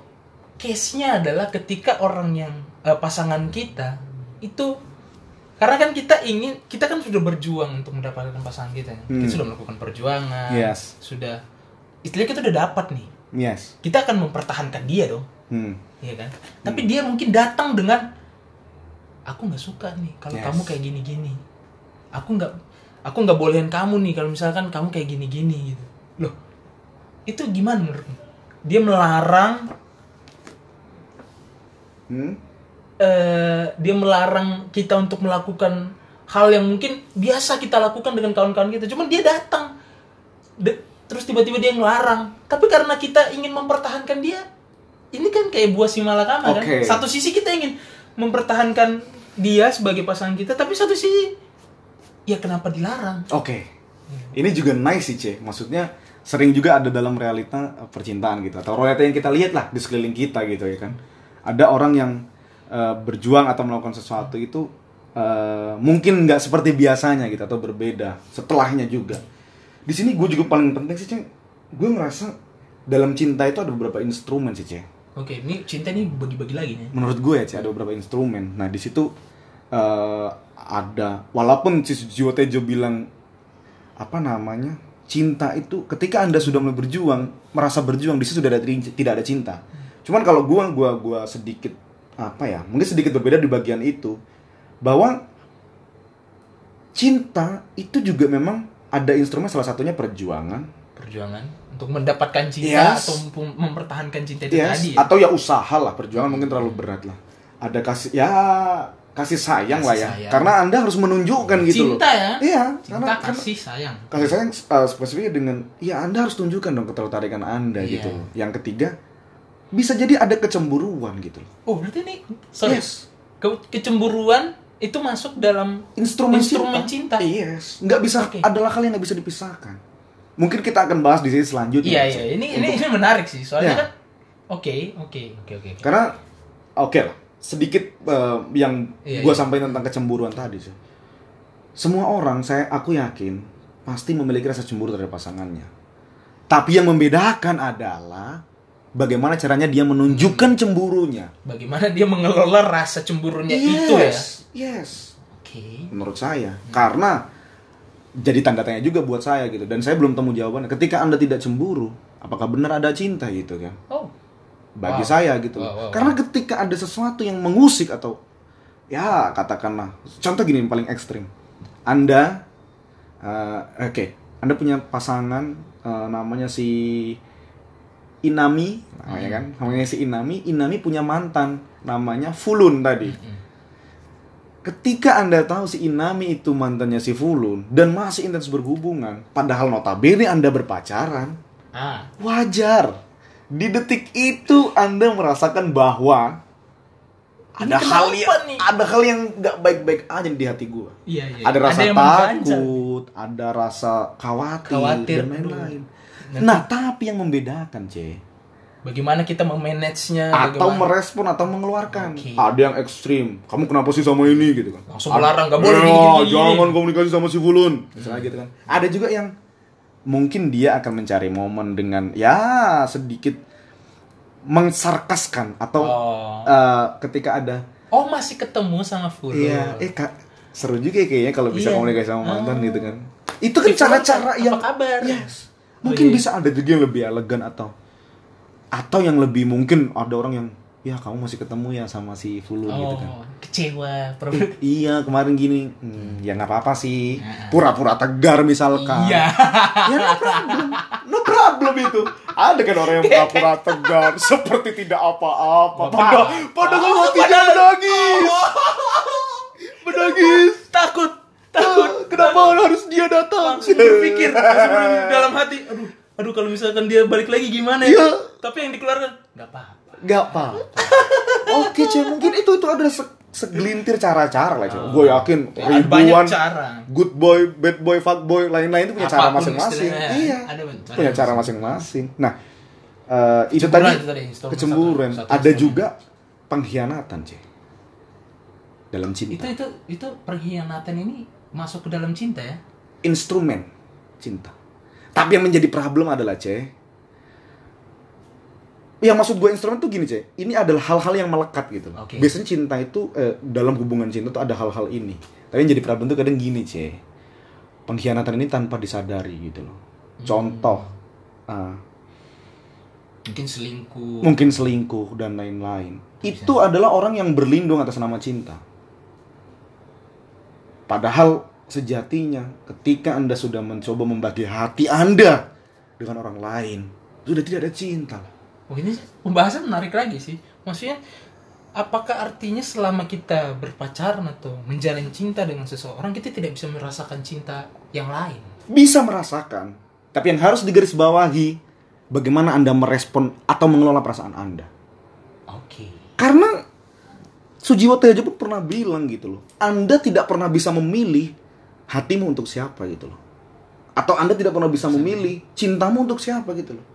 case-nya adalah ketika orang yang eh, pasangan kita itu karena kan kita ingin kita kan sudah berjuang untuk mendapatkan pasangan kita ya. Hmm. Kita sudah melakukan perjuangan. Yes. Sudah istilahnya kita udah dapat nih. yes Kita akan mempertahankan dia dong. hmm. Iya kan? Tapi dia mungkin datang dengan aku nggak suka nih kalau Yes. kamu kayak gini-gini. Aku nggak aku nggak bolehin kamu nih kalau misalkan kamu kayak gini-gini gitu. Loh, itu gimana menurutmu? Dia melarang Hmm? eh, dia melarang kita untuk melakukan hal yang mungkin biasa kita lakukan dengan kawan-kawan kita. Cuman dia datang De- terus tiba-tiba dia ngelarang. Tapi karena kita ingin mempertahankan dia, ini kan kayak buah si malakama Oke. kan. Satu sisi kita ingin mempertahankan dia sebagai pasangan kita, tapi satu sisi ya kenapa dilarang? Oke. Ini juga nice sih, C. Maksudnya sering juga ada dalam realita eh, percintaan gitu atau realita yang kita lihat lah di sekeliling kita gitu ya kan. Ada orang yang eh, berjuang atau melakukan sesuatu itu eh, mungkin nggak seperti biasanya gitu atau berbeda setelahnya juga. Di sini gue juga paling penting sih, C. Gue ngerasa dalam cinta itu ada beberapa instrumen sih, C. Oke, ini cinta ini bagi-bagi lagi nih. menurut gue ya Ci, ada beberapa instrumen nah di situ eh, ada walaupun si Jiwo Tejo bilang apa namanya cinta itu ketika anda sudah mulai berjuang merasa berjuang di situ sudah ada tidak ada cinta cuman kalau gue gua gua sedikit apa ya mungkin sedikit berbeda di bagian itu bahwa cinta itu juga memang ada instrumen salah satunya perjuangan Perjuangan untuk mendapatkan cinta Yes. atau mem- mempertahankan cinta itu Yes, tadi. ya? atau ya usaha lah perjuangan mungkin terlalu berat lah ada kasih ya kasih sayang Kasih lah ya sayang. karena anda harus menunjukkan gitu Cinta loh ya? iya Cinta karena kasih sayang. kasih sayang uh, spesifiknya dengan ya anda harus tunjukkan dong ketertarikan anda Iya. gitu yang ketiga bisa jadi ada kecemburuan gitu loh Oh, berarti ini sorry. Yes. Ke- kecemburuan itu masuk dalam instrumen, Instrumen cinta. yes nggak bisa Oke. adalah hal yang nggak bisa dipisahkan mungkin kita akan bahas di sini selanjutnya Iya, Cek. iya. Ini ini Untuk- ini menarik sih. Soalnya Ya. kan oke, oke, oke, oke. oke. Karena oke lah, sedikit eh, yang Iya, gua iya. sampaikan tentang kecemburuan tadi sih. Semua orang saya aku yakin pasti memiliki rasa cemburu terhadap pasangannya. Tapi yang membedakan adalah bagaimana caranya dia menunjukkan cemburunya. Bagaimana dia mengelola rasa cemburunya itu ya? Yes. Oke. Menurut saya. Karena jadi tanda tanya juga buat saya gitu dan saya belum temu jawabannya. Ketika Anda tidak cemburu, apakah benar ada cinta gitu kan? Oh. Bagi Wow. saya gitu Wow, wow, wow. Karena ketika ada sesuatu yang mengusik atau ya katakanlah contoh gini yang paling ekstrim. Anda eh, oke, Anda punya pasangan eh, namanya si Inami, namanya Hmm. kan? Namanya si Inami, Inami punya mantan namanya Fulun tadi. Mm-mm. Ketika Anda tahu si Inami itu mantannya si Fulun dan masih intens berhubungan, padahal notabene Anda berpacaran, Ah. wajar. Di detik itu Anda merasakan bahwa ada hal yang nih? ada hal yang nggak baik-baik aja di hati gua. Iya, iya. Ada rasa mengganjal. takut, ada rasa khawatir, Khawatir, dan lain-lain. Nanti- Nah, tapi yang membedakan, C, Bagaimana kita memanage-nya? atau bagaimana- merespon atau mengeluarkan. Oke. Ada yang ekstrim. Kamu kenapa sih sama ini gitu kan? Langsung Ada- melarang, nggak boleh Ya, gini, gini, gini. Jangan komunikasi sama si Fulun. Misalnya gitu kan. Ada juga yang mungkin dia akan mencari momen dengan ya sedikit mengsarkaskan atau Oh. eh, ketika ada Oh, masih ketemu sama Fulun. iya eh kak seru juga ya kayaknya kalau bisa Iya. komunikasi sama mantan Ah. gitu kan. Itu kan cara-cara apa yang kabar? Yes. Oh, Mungkin iya. bisa ada juga yang lebih elegan atau atau yang lebih mungkin ada orang yang ya kamu masih ketemu ya sama si Fulun gitu kan. Oh, kecewa. Pro- Eh, *laughs* iya kemarin gini hmm, ya nggak apa-apa sih pura-pura tegar misalkan Iya. *laughs* ya no problem no problem itu ada kan orang yang pura-pura *laughs* tegar seperti tidak apa-apa padahal padahal hatinya menangis menangis Takut. takut kenapa harus dia datang Langsung berpikir langsung dalam hati. Aduh, aduh kalau misalkan dia balik lagi gimana Iya. ya tapi yang dikeluarkan nggak apa-apa Gak apa. *laughs* Oke, Cek. Mungkin itu itu ada se- segelintir cara-cara lah, Cek. Gue yakin Ya, ribuan banyak cara. good boy, bad boy, fuck boy, lain-lain itu punya cara Apa pun masing-masing. istilahnya. Iya. Ada cara punya cara masing-masing. Nah, eh, itu tadi itu kecemburuan. satu- satu Ada juga pengkhianatan, Cek. Dalam itu cinta. itu itu pengkhianatan ini masuk ke dalam cinta ya Instrumen cinta. Tapi yang menjadi problem adalah, Cek. Yang maksud gue instrumen tuh gini, Cek. Ini adalah hal-hal yang melekat gitu. loh. Oke. Biasanya cinta itu eh, dalam hubungan cinta tuh ada hal-hal ini. Tapi yang jadi problem tuh kadang gini, Cek. Pengkhianatan ini tanpa disadari gitu loh. Contoh, ah, mungkin selingkuh mungkin selingkuh dan lain-lain. Itu adalah orang yang berlindung atas nama cinta. Padahal sejatinya ketika Anda sudah mencoba membagi hati Anda dengan orang lain, sudah tidak ada cinta. Oh ini pembahasan menarik lagi sih. Maksudnya apakah artinya selama kita berpacaran atau menjalin cinta dengan seseorang kita tidak bisa merasakan cinta yang lain? Bisa merasakan, tapi yang harus digarisbawahi bagaimana Anda merespon atau mengelola perasaan Anda. Oke. Karena Sujiwo Tejo pun pernah bilang gitu loh, Anda tidak pernah bisa memilih hatimu untuk siapa gitu loh. Atau Anda tidak pernah bisa memilih cintamu untuk siapa gitu loh.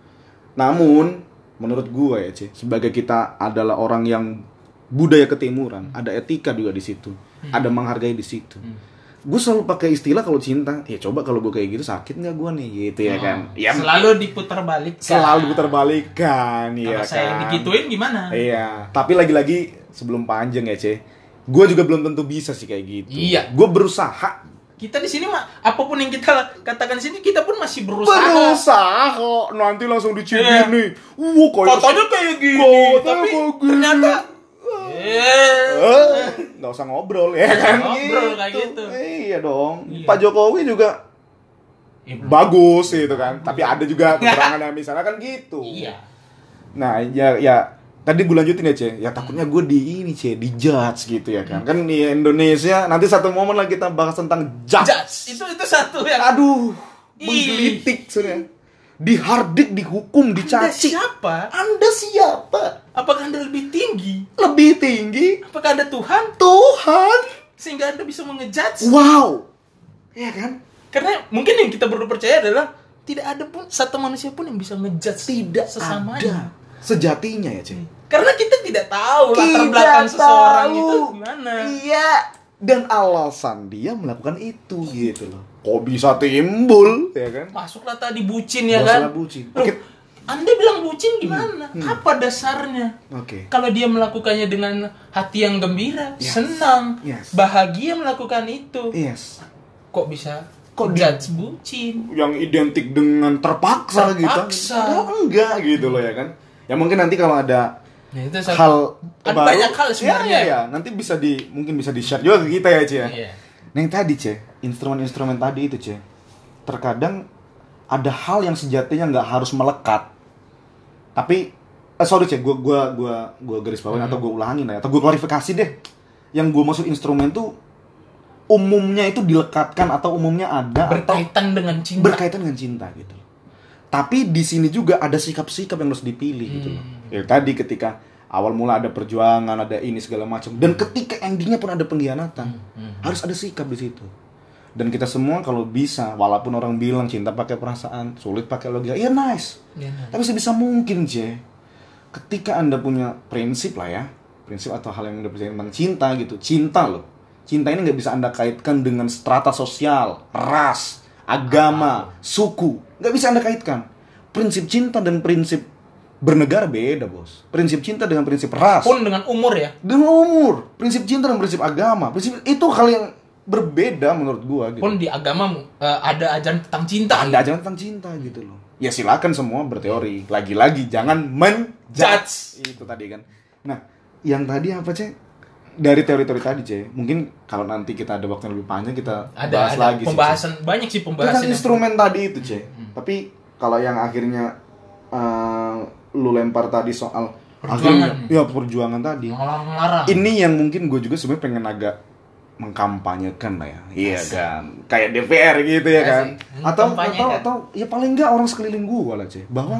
Namun, menurut gue ya, Ci, sebagai kita adalah orang yang budaya ketimuran, ada etika juga di situ, ada menghargai di situ. Gue selalu pakai istilah kalau cinta, ya coba kalau gue kayak gitu sakit nggak gue nih gitu ya kan. Ya Selalu diputar balik. selalu putar-balikan ya Kalau saya kan. digituin gimana? Iya, tapi lagi-lagi sebelum panjang ya, Ce. Gue juga belum tentu bisa sih kayak gitu. Iya. Gue berusaha. Kita di sini mah apa pun yang kita katakan di sini kita pun masih berusaha. Berusaha kok. Nanti langsung dicibir Iya. nih. Wah, kayak Fotonya kayak gini, Fotonya tapi kayak gini. ternyata eh Eh, nggak usah ngobrol ya kan Ngobrol kayak gitu. Iya dong. Iya. Pak Jokowi juga Ya, bagus gitu kan. Tapi ada juga kekurangan yang misalnya kan gitu. Iya. Nah, ya ya tadi gue lanjutin ya, Ce. Ya takutnya gue di ini, Ce, di judge gitu ya kan. Kan di Indonesia nanti satu momen lagi kita bahas tentang judge. Judge. Itu itu satu yang Aduh, menggelitik sebenarnya. Dihardik, dihukum, Anda dicaci. siapa? Anda siapa? Apakah Anda lebih tinggi? Lebih tinggi Apakah Anda Tuhan? Tuhan. Sehingga Anda bisa mengejudge? Wow. Iya kan? Karena mungkin yang kita perlu percaya adalah tidak ada pun satu manusia pun yang bisa ngejudge Tidak sesamanya. ada. Sejatinya ya, Ce. Karena kita tidak tahu latar Tidak belakang seseorang tahu. itu gimana. Iya. Dan alasan dia melakukan itu gitu loh. Kok bisa timbul, ya kan? Masuklah tadi bucin ya Masalah kan? bucin. Loh, Oke. Anda bilang bucin gimana? Apa dasarnya? Oke. Kalau dia melakukannya dengan hati yang gembira, Yes. senang, Yes. bahagia melakukan itu, Yes. kok bisa Kok kok judge bucin? Yang identik dengan terpaksa, Terpaksa. gitu. Padahal enggak gitu loh ya kan. Ya mungkin nanti kalau ada Nah, itu satu- hal ada baru, banyak hal sebenarnya. Ya, ya, ya. nanti bisa di mungkin bisa di share juga ke kita ya, Cie. ya. Iya. Yang tadi, Cie, instrumen-instrumen tadi itu, Cie. Terkadang ada hal yang sejatinya nggak harus melekat. Tapi eh, sorry, Cie, gua gua gua gua garis bawain atau gua ulangin ya, atau gua klarifikasi deh. Yang gua maksud instrumen tuh umumnya itu dilekatkan atau umumnya ada atau Berkaitan dengan cinta. berkaitan dengan cinta gitu. Tapi di sini juga ada sikap-sikap yang harus dipilih gitu loh. Hmm. Ya tadi ketika awal mula ada perjuangan, ada ini segala macam dan ketika endingnya pun ada pengkhianatan. Hmm. Harus ada sikap di situ. Dan kita semua kalau bisa, walaupun orang bilang cinta pakai perasaan, sulit pakai logika, iya nice. Iya. Tapi sebisa mungkin, J. Ketika Anda punya prinsip lah ya, prinsip atau hal yang Anda percaya tentang cinta gitu, cinta loh. Cinta ini nggak bisa Anda kaitkan dengan strata sosial, ras, agama, suku. Nggak bisa Anda kaitkan. Prinsip cinta dan prinsip bernegara beda, bos. Prinsip cinta dengan prinsip ras. Pun dengan umur ya. Dengan umur. Prinsip cinta dan prinsip agama. Prinsip itu hal yang berbeda menurut gua gitu. Pun di agama eh, ada ajaran tentang cinta. Anda aja tentang cinta gitu loh. Ya silakan semua berteori. Lagi-lagi jangan menjudge. Itu tadi kan. Nah, yang tadi apa, Cek? Dari teori-teori tadi, Cek. Mungkin kalau nanti kita ada waktu yang lebih panjang kita Ada, bahas ada lagi sih, pembahasan banyak sih pembahasan. Tentang yang- instrumen tadi itu, Cek. Tapi kalau yang akhirnya eh, lu lempar tadi soal Perjuangan. akhirnya- ya perjuangan tadi. Ini yang mungkin gue juga sebenarnya pengen agak mengkampanyekan lah ya. Iya kan. Kayak DPR gitu ya kan. Asik. Atau atau kan? atau ya paling enggak orang sekeliling gua lah, Ceh. Bahwa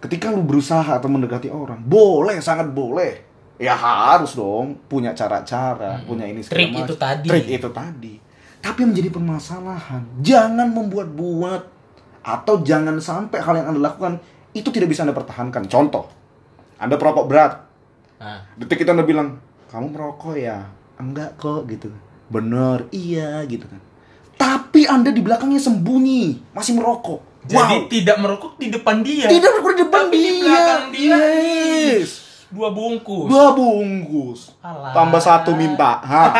ketika lu berusaha atau mendekati orang, boleh, sangat boleh. Ya harus dong punya cara-cara, punya ini Trik itu tadi. Trik itu tadi. Tapi yang menjadi permasalahan, jangan membuat-buat atau jangan sampai hal yang Anda lakukan itu tidak bisa Anda pertahankan. Contoh, Anda perokok berat, Nah, detik itu anda bilang kamu merokok ya? Enggak kok gitu. Bener. Iya gitu kan. Tapi anda di belakangnya sembunyi masih merokok. Jadi wow. tidak merokok di depan dia. tidak merokok di depan Tapi dia. di belakang dia, yes. Dua bungkus. dua bungkus. Alah. tambah satu minta. Hah.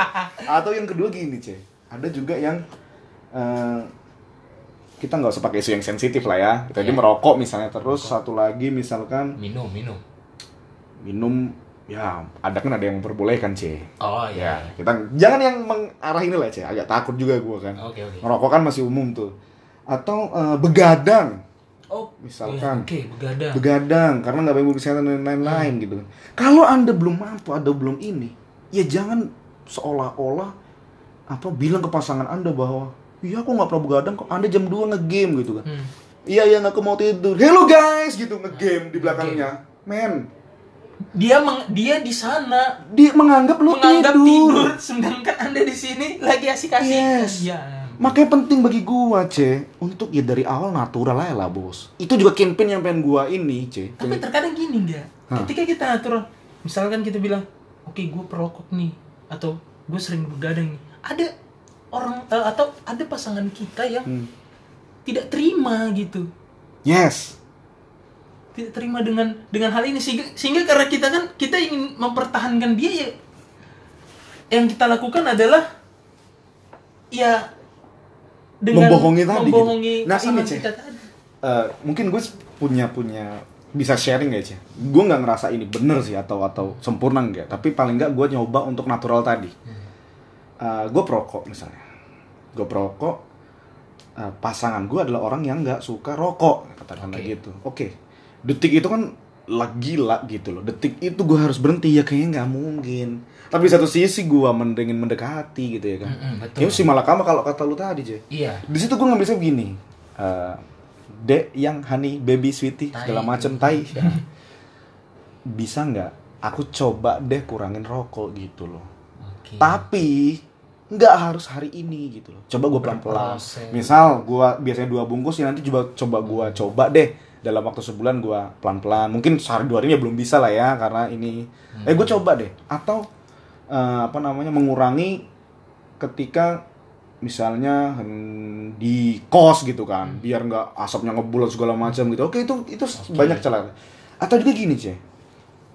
*laughs* atau yang kedua gini ceh ada juga yang eh, kita nggak usah pakai isu yang sensitif lah ya tadi Iya. merokok misalnya terus satu lagi misalkan Minum, minum. minum ya ada kan ada yang perbolehkan ceh Oh Ya, iya. kita jangan yang mengarah ini lah, Cek. Agak takut juga gua kan. Oke, oke. Ngerokok kan masih umum tuh. Atau eh, begadang. Oh, Misalkan. Oke, begadang. Begadang karena nggak baik kesehatan dan lain-lain Hmm. gitu. Kalau Anda belum mampu, Anda belum ini, ya jangan seolah-olah apa bilang ke pasangan Anda bahwa Iya, aku nggak pernah begadang kok. Anda jam 2 nge-game gitu kan. Hmm. Iya, yang aku mau tidur. Hello guys, gitu nge-game di belakangnya. Men, Dia meng- dia di sana dia menganggap lu menganggap tidur. tidur. sedangkan Anda di sini lagi asik-asik. Yes. Ya. Makanya penting bagi gua, C, untuk ya dari awal natural aja lah, Bos. Itu juga campaign yang pengen gua ini, C. Tapi terkadang gini enggak? Hah. Ketika kita atur, misalkan kita bilang, oke gue perokok nih, atau gue sering begadang nih, ada orang eh, atau ada pasangan kita yang Hmm. tidak terima gitu, Yes. tidak terima dengan dengan hal ini sehingga sehingga karena kita kan kita ingin mempertahankan dia ya, yang kita lakukan adalah ya Membohongi tadi gitu. membohongi Nah, pasangan ini. Eh, mungkin gue punya punya bisa sharing gak, C? Gue nggak ngerasa ini bener sih atau atau sempurna enggak, tapi paling nggak gue nyoba untuk natural tadi. Eh, gue perokok misalnya. Gue perokok eh, pasangan gue adalah orang yang nggak suka rokok katakanlah Oke. gitu. Oke. Detik itu kan lah gila gitu loh. Detik itu gue harus berhenti ya kayaknya nggak mungkin. Tapi satu sisi gue mendingin mendekati gitu ya kan. Mm-mm, betul. Ya si malakama kalau kata lu tadi, J. Iya. Di situ gue ngambil begini. Eh, Dek yang honey baby sweetie Tai. segala macem tai. *laughs* Bisa nggak? Aku coba deh kurangin rokok gitu loh. Oke. Tapi nggak harus hari ini gitu loh. Coba gue pelan-pelan. Berproses. Misal gua biasanya dua bungkus ya nanti coba coba gua coba deh dalam waktu sebulan gua pelan-pelan. Mungkin sehari dua hari ya belum bisa lah ya karena ini. Eh gue coba deh. Atau eh, apa namanya mengurangi ketika misalnya hmm, di kos gitu kan biar nggak asapnya ngebulat segala macam gitu oke itu itu banyak cara atau juga gini cie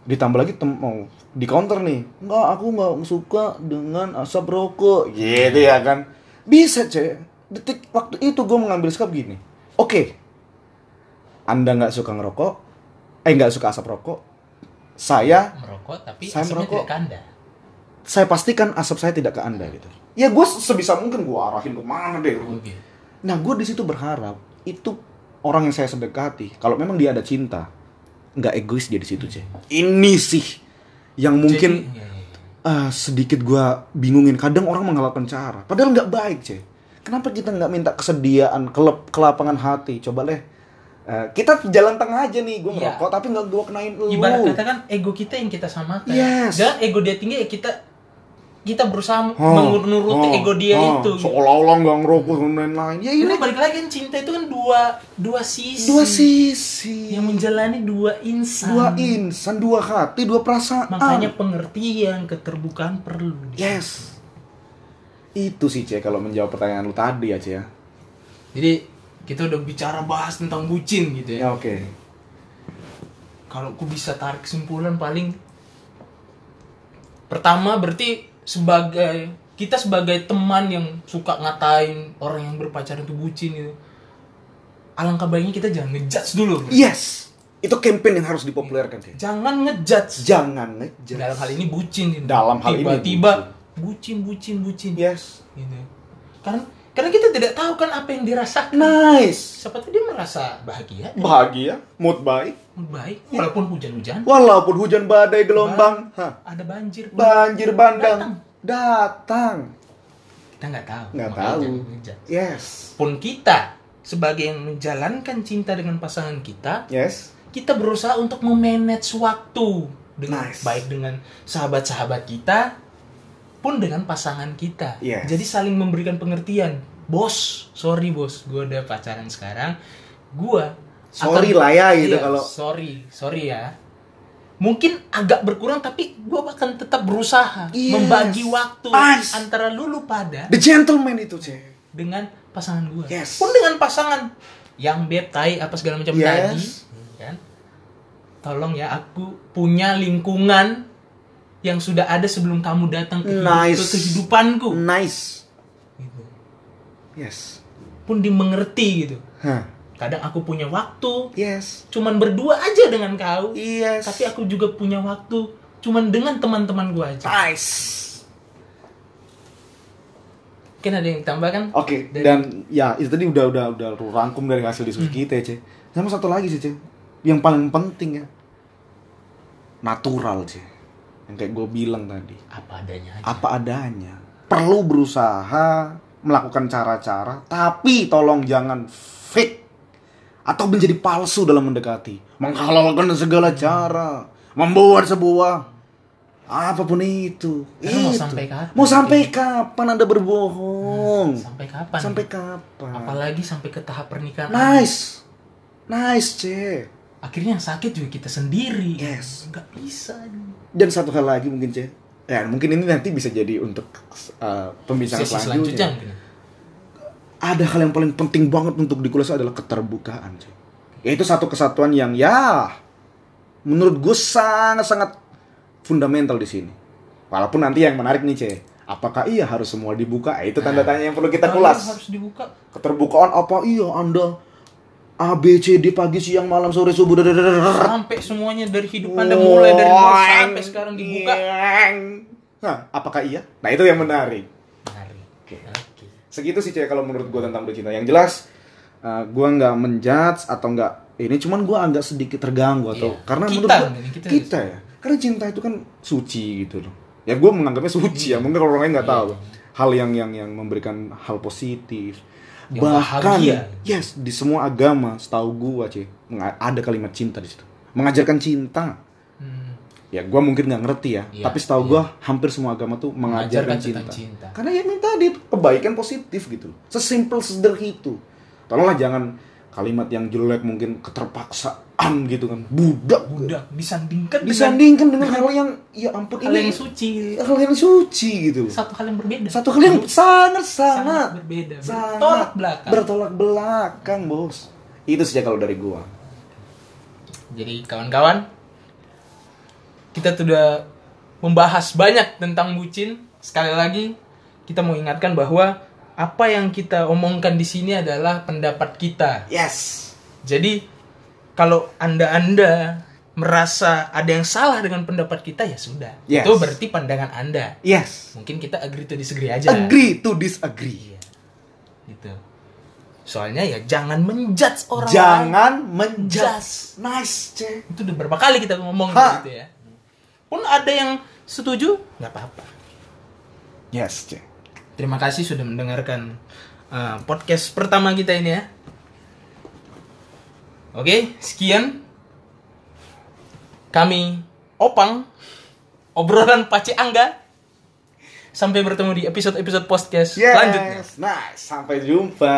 ditambah lagi tem mau di counter nih. Nggak aku nggak suka dengan asap rokok. Gitu ya kan. Bisa cie detik waktu itu gue mengambil sikap gini. Oke. Anda nggak suka ngerokok eh nggak suka asap rokok. Saya merokok tapi Saya merokok. tidak ke anda. saya pastikan asap saya tidak ke anda gitu. Ya gue sebisa mungkin gue arahin ke mana deh. Oke. Nah, gue di situ berharap itu orang yang saya sedekati, kalau memang dia ada cinta, nggak egois dia di situ, cek. Ini sih yang mungkin Jadi, ah, sedikit gue bingungin. Kadang orang menghalalkan cara, padahal nggak baik, cek. Kenapa kita nggak minta kesediaan, kelep, kelapangan hati? Coba deh. eh, kita jalan tengah aja nih, gue merokok, tapi nggak gue kenain lu. ibarat kata kan ego kita yang kita samakan Yes. dan ego dia tinggi ya kita kita berusaha Oh, menguruti oh, ego dia oh, itu gitu. Seolah-olah nggak ngerokok dan lain-lain. Ya ini balik lagi kan cinta itu kan dua dua sisi dua sisi. yang menjalani dua insan dua insan, dua hati, dua perasaan. makanya pengertian keterbukaan perlu Yes. Itu sih, Cek, kalau menjawab pertanyaan lu tadi ya, Cek ya. jadi kita udah bicara bahas tentang bucin gitu Ya, ya oke. kalau aku bisa tarik kesimpulan paling pertama berarti sebagai kita sebagai teman yang suka ngatain orang yang berpacaran itu bucin gitu alangkah baiknya kita jangan ngejudge dulu bro. Yes. Itu campaign yang harus dipopulerkan, Cek. jangan ngejudge Jangan ngejudge. dalam hal ini bucin gitu. Dalam hal ini tiba-tiba bucin bucin bucin Yes. gitu karena karena kita tidak tahu kan apa yang dirasakan Nice. seperti dia merasa bahagia Bahagia, mood baik. baik walaupun hujan-hujan Walaupun hujan badai gelombang, hah, ada banjir banjir bandang. Datang. datang. Kita nggak tahu. Nggak tahu. Yes. Pun kita sebagai yang menjalankan cinta dengan pasangan kita, Yes. kita berusaha untuk memanage waktu dengan Nice. baik dengan sahabat-sahabat kita pun dengan pasangan kita. Yes. Jadi saling memberikan pengertian. Bos, sorry bos, gue udah pacaran sekarang. Gue Sorry lah ya, gitu Iya, kalau- sorry, sorry ya. Mungkin agak berkurang tapi gue bahkan tetap berusaha Yes. membagi waktu Nice. antara lulu pada The gentleman itu, Cek. dengan pasangan gue. Yes. Pun dengan pasangan yang beb, tai, apa segala macam Yes. tadi, kan? Tolong ya, aku punya lingkungan yang sudah ada sebelum kamu datang ke, Nice. ke kehidupanku. Nice. Gitu. Yes. Pun dimengerti gitu. Hah. Kadang aku punya waktu, Yes. cuman berdua aja dengan kau. Yes. Tapi aku juga punya waktu, cuman dengan teman-teman gue aja. nice. Mungkin ada yang tambahkan? Oke, Dari- dan ya itu tadi udah udah udah rangkum dari hasil diskusi kita ya, Cek. Sama satu lagi sih, Cek. Yang paling penting ya. Natural, Cek. Yang kayak gue bilang tadi. Apa adanya aja. Apa adanya. Perlu berusaha melakukan cara-cara, tapi tolong jangan fake atau menjadi palsu dalam mendekati. Menghalalkan segala cara, membuat sebuah apa pun itu. Karena mau Itu. sampai kapan? Mau sampai kapan Anda berbohong? Sampai kapan? Sampai kapan? Apalagi sampai ke tahap pernikahan. Nice. Nice, C. Akhirnya yang sakit juga kita sendiri. Yes. Nggak bisa. Dan satu hal lagi mungkin, C. Ya, mungkin ini nanti bisa jadi untuk uh, pembicaraan selanjutnya. Ada hal yang paling penting banget untuk dikulas adalah keterbukaan, C. Yaitu satu kesatuan yang ya menurut gue sangat-sangat fundamental di sini. Walaupun nanti yang menarik nih, C. Apakah iya harus semua dibuka? Eh, Itu tanda Nah, tanya yang perlu kita kulas. harus dibuka. Keterbukaan apa? Iya, Anda A, B, C, D, pagi, siang, malam, sore, subuh. Sampai semuanya dari hidup Anda mulai dari nol sampai sekarang dibuka. Nah, apakah iya? Nah, itu yang menarik. Menarik. Oke. Oke. Segitu sih, Cek, kalau menurut gue tentang bercinta. Yang jelas, uh, gue nggak menjudge atau nggak ini, cuman gue agak sedikit terganggu atau Iya. karena Kita menurut gue kita kita, ya. Karena cinta itu kan suci gitu loh. Ya gue menganggapnya suci ya. Mungkin kalau orang lain nggak Iya. tahu hal yang yang yang memberikan hal positif. Yang Bahkan bahagia. yes di semua agama setahu gua menga- ada kalimat cinta di situ. Mengajarkan cinta. Hmm. Ya gua mungkin nggak ngerti ya, Iya, tapi setahu iya. gua hampir semua agama tuh mengajarkan, Mengajarkan cinta. cinta. Karena ya ini tadi kebaikan positif gitu. Sesimpel sederhana itu. Tolonglah jangan kalimat yang jelek mungkin keterpaksaan gitu kan. Budak. Budak disandingkan dengan Disandingkan dengan hal yang ya ampun hal yang ini suci. hal yang suci gitu. Satu hal yang berbeda. Satu hal yang sangat sangat sangat berbeda. sangat Bertolak belakang. bertolak belakang bos itu saja kalau dari gua Jadi kawan-kawan, kita sudah membahas banyak tentang bucin. Sekali lagi, kita mau ingatkan bahwa apa yang kita omongkan di sini adalah pendapat kita. yes Jadi kalau anda-anda merasa ada yang salah dengan pendapat kita ya sudah. Yes. Itu berarti pandangan anda. yes Mungkin kita agree to disagree aja. agree to disagree Iya. Gitu. Soalnya ya jangan menjudge orang lain. jangan menjudge nice cek itu udah berapa kali kita ngomong Ha. gitu ya pun ada yang setuju nggak apa-apa yes cek terima kasih sudah mendengarkan uh, podcast pertama kita ini ya oke sekian. Kami opang obrolan pace angga. Sampai bertemu di episode episode podcast yes selanjutnya. nice sampai jumpa